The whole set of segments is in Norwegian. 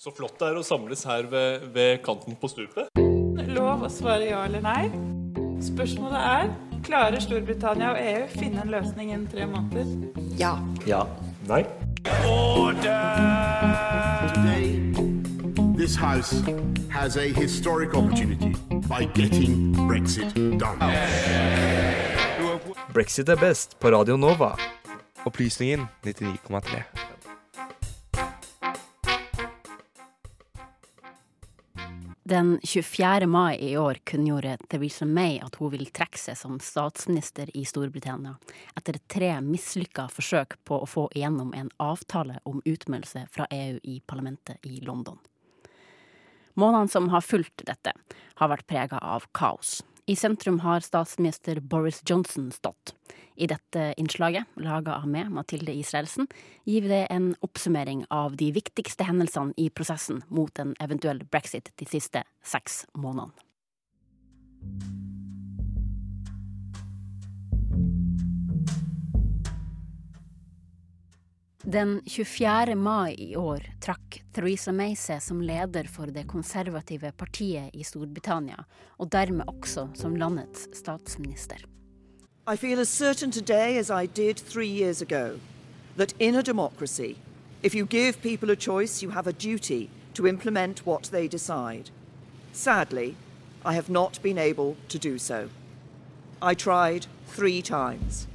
Så flott det er å samles her ved, ved kanten på stupet. Lov å svare ja eller nei. Spørsmålet er klarer Storbritannia og EU finne en løsning innen tre måneder. Ja. Ja. Nei. Today, this House has a historic opportunity by getting Brexit done. Brexit er best på Radio Nova. Opplysningen 99,3. Den 24. mai i år kunngjorde Theresa May at hun vil trekke seg som statsminister i Storbritannia, etter tre mislykka forsøk på å få igjennom en avtale om utmeldelse fra EU i parlamentet i London. Månedene som har fulgt dette, har vært prega av kaos. I sentrum har statsminister Boris Johnson stått. I dette innslaget, laga av meg, Mathilde Israelsen, gir vi det en oppsummering av de viktigste hendelsene i prosessen mot en eventuell brexit de siste seks månedene. Den 24. mai i år trakk Theresa May seg som leder for det konservative partiet i Storbritannia, og dermed også som landets statsminister. I feel as certain today as I did three years ago that in a democracy, if you give people a choice, you have a duty to implement what they decide. Sadly, I have not been able to do so. I tried three times.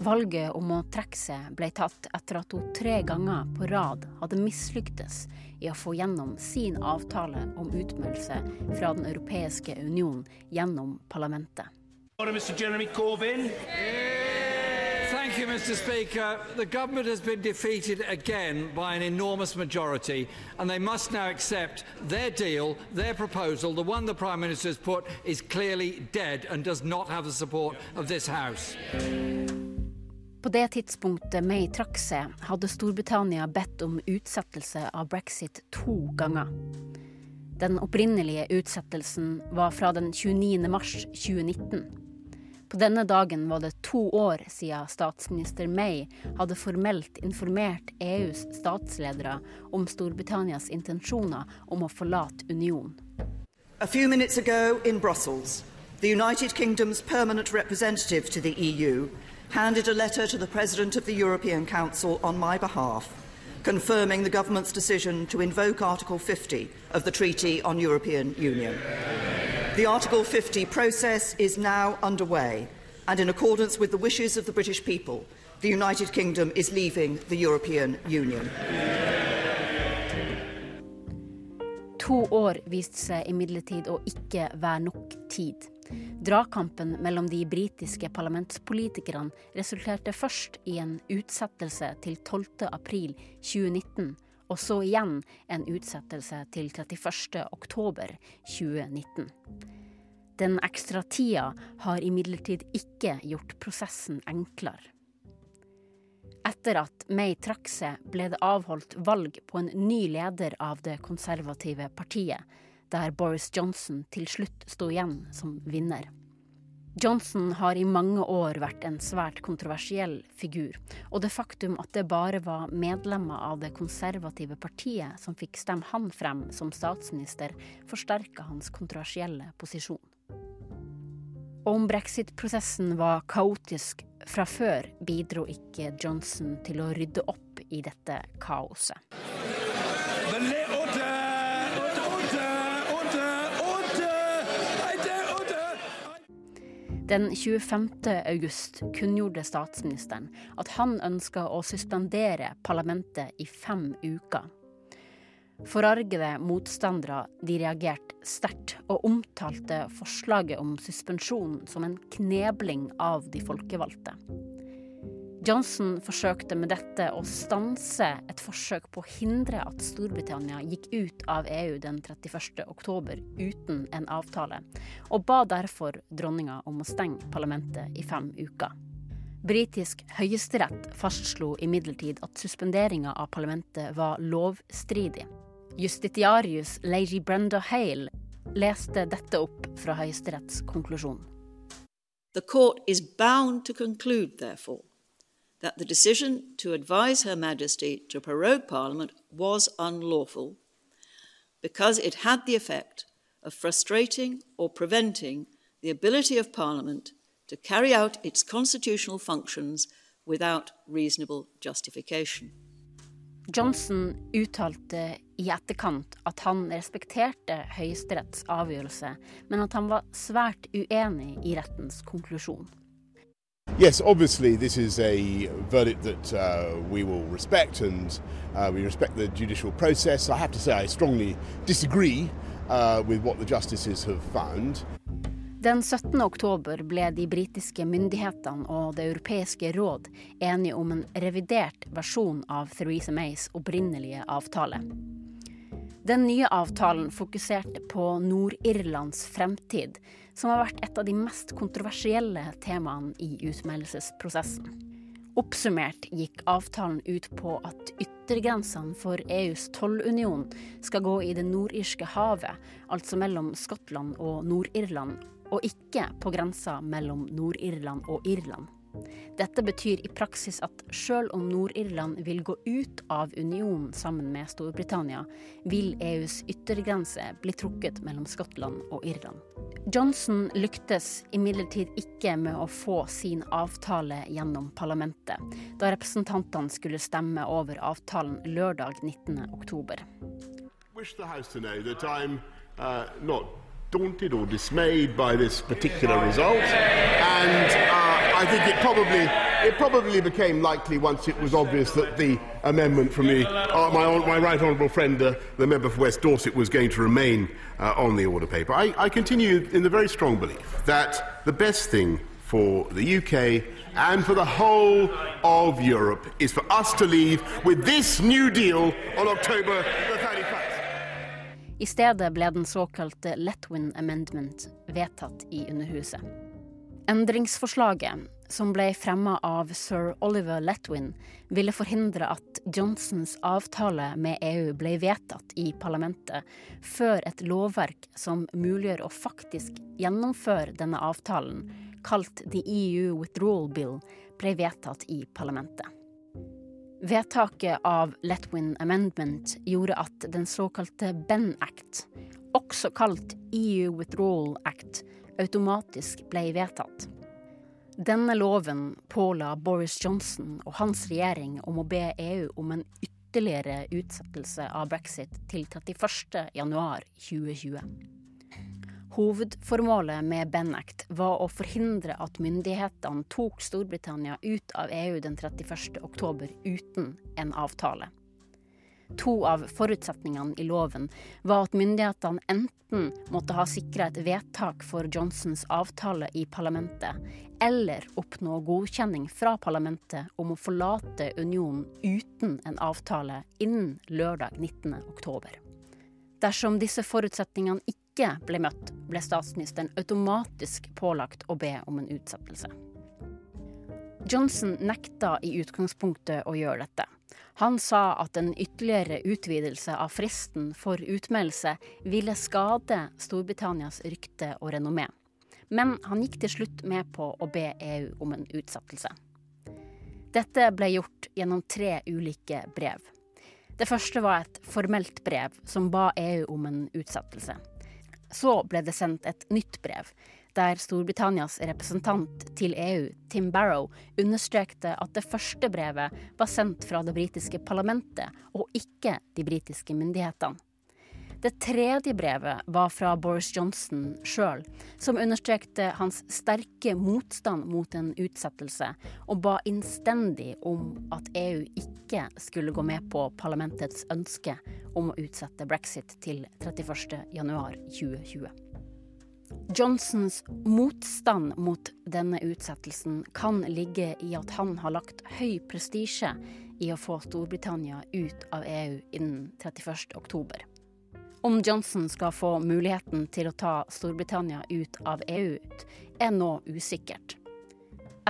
Valget om å trekke seg ble tatt etter at hun tre ganger på rad hadde mislyktes i å få gjennom sin avtale om utmeldelse fra Den europeiske union gjennom parlamentet. Mr. Jeremy Corbyn. Thank you, Mr. Speaker. The government has been defeated again by an enormous majority, and they must now accept their deal, their proposal, the one the Prime Minister has put, is clearly dead and does not have the support of this House. På det tidspunktet May trakk seg, hadde Storbritannia bedt om utsettelse av brexit to ganger. Den opprinnelige utsettelsen var fra den 29. mars 2019. På denne dagen var det to år siden statsminister May hadde formelt informert EUs statsledere om Storbritannias intensjoner om å forlate unionen. A few minutes ago in Brussels, the United Kingdom's permanent representative to the EU handed a letter to the President of the European Council on my behalf, confirming the government's decision to invoke Article 50 of the Treaty on European Union. The Article 50 process is now underway, and in accordance with the wishes of the British people, the United Kingdom is leaving the European Union. To år viste seg imidlertid å ikke være nok tid. Dragkampen mellom de britiske parlamentspolitikerne resulterte først i en utsettelse til 12. april 2019, og så igjen en utsettelse til 31. oktober 2019. Den ekstra tida har imidlertid ikke gjort prosessen enklere. Etter at May trakk seg, ble det avholdt valg på en ny leder av det konservative partiet, der Boris Johnson til slutt sto igjen som vinner. Johnson har i mange år vært en svært kontroversiell figur, og det faktum at det bare var medlemmer av det konservative partiet som fikk stemme han frem som statsminister, forsterka hans kontroversielle posisjon. Og Om brexit-prosessen var kaotisk fra før, bidro ikke Johnson til å rydde opp i dette kaoset. Den 25. august kunngjorde statsministeren at han ønska å suspendere parlamentet i fem uker. Forargede motstandere de reagerte sterkt og omtalte forslaget om suspensjon som en knebling av de folkevalgte. Johnson forsøkte med dette å stanse et forsøk på å hindre at Storbritannia gikk ut av EU den 31. oktober uten en avtale, og ba derfor dronninga om å stenge parlamentet i fem uker. Britisk høyesterett fastslo imidlertid at suspenderinga av parlamentet var lovstridig. Justitiarius Lady Brenda Hale leste dette opp fra Høyesteretts konklusjon. The court is bound to conclude, therefore, that the decision to advise Her Majesty to prorogue Parliament was unlawful because it had the effect of frustrating or preventing the ability of Parliament to carry out its constitutional functions without reasonable justification. Johnson uttalte i etterkant at han respekterte Høyesteretts avgjørelse, men at han var svært uenig i rettens konklusjon. Yes, obviously, this is a verdict that uh, we will respect, and uh, we respect the judicial process. I have to say, I strongly disagree uh, with what the justices have found. Den 17. oktober ble de britiske myndighetene og Det europeiske råd enige om en revidert versjon av Theresa Mays opprinnelige avtale. Den nye avtalen fokuserte på Nord-Irlands fremtid, som har vært et av de mest kontroversielle temaene i utmeldelsesprosessen. Oppsummert gikk avtalen ut på at yttergrensene for EUs tollunion skal gå i det nordirske havet, altså mellom Skottland og Nord-Irland, og ikke på grensa mellom Nord-Irland og Irland. Dette betyr i praksis at selv om Nord-Irland vil gå ut av unionen sammen med Storbritannia, vil EUs yttergrense bli trukket mellom Skottland og Irland. Johnson lyktes imidlertid ikke med å få sin avtale gjennom parlamentet, da representantene skulle stemme over avtalen lørdag 19. Daunted or dismayed by this particular result, and uh, I think it probably it probably became likely once it was obvious that the amendment from the uh, my my right honourable friend, uh, the member for West Dorset, was going to remain uh, on the order paper. I, I continue in the very strong belief that the best thing for the UK and for the whole of Europe is for us to leave with this new deal on October the 31st. I stedet ble den såkalte Letwin Amendment vedtatt i Underhuset. Endringsforslaget, som ble fremma av sir Oliver Letwin, ville forhindre at Johnsons avtale med EU ble vedtatt i parlamentet før et lovverk som muliggjør å faktisk gjennomføre denne avtalen, kalt The EU Withdrawal Bill, ble vedtatt i parlamentet. Vedtaket av Letwin Amendment gjorde at den såkalte Ben Act, også kalt EU Withdrawal Act, automatisk ble vedtatt. Denne loven påla Boris Johnson og hans regjering om å be EU om en ytterligere utsettelse av brexit til 31. januar 2020. Hovedformålet med Benact var å forhindre at myndighetene tok Storbritannia ut av EU den 31. oktober uten en avtale. To av forutsetningene i loven var at myndighetene enten måtte ha sikra et vedtak for Johnsons avtale i parlamentet, eller oppnå godkjenning fra parlamentet om å forlate unionen uten en avtale innen lørdag 19. oktober. Dersom disse forutsetningene ikke ble møtt, ble statsministeren automatisk pålagt å be om en utsettelse. Johnson nekta i utgangspunktet å gjøre dette. Han sa at en ytterligere utvidelse av fristen for utmeldelse ville skade Storbritannias rykte og renommé. Men han gikk til slutt med på å be EU om en utsettelse. Dette ble gjort gjennom tre ulike brev. Det første var et formelt brev som ba EU om en utsettelse. Så ble det sendt et nytt brev, der Storbritannias representant til EU, Tim Barrow, understrekte at det første brevet var sendt fra det britiske parlamentet, og ikke de britiske myndighetene. Det tredje brevet var fra Boris Johnson sjøl, som understrekte hans sterke motstand mot en utsettelse, og ba innstendig om at EU ikke skulle gå med på parlamentets ønske om å utsette brexit til 31.1.2020. Johnsons motstand mot denne utsettelsen kan ligge i at han har lagt høy prestisje i å få Storbritannia ut av EU innen 31.10. Om Johnson skal få muligheten til å ta Storbritannia ut av EU, er nå usikkert.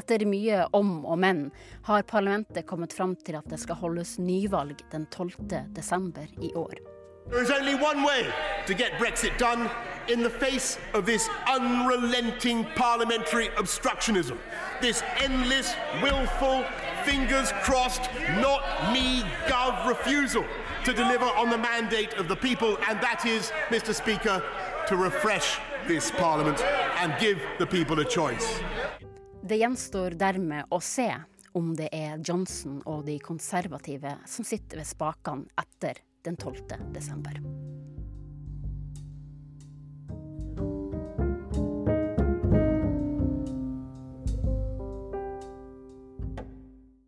Etter mye om og men har parlamentet kommet fram til at det skal holdes nyvalg den 12. desember i år. There is only one way to get Brexit done in face of this unrelenting parliamentary obstructionism. This endless, willful, fingers crossed, not me, Gov refusal to deliver on the mandate of the people, and that is, Mr. Speaker, to refresh this Parliament and give the people a choice. Det gjenstår dermed å se om det er Johnson og de konservative som sitter ved spakene etter den 12. desember.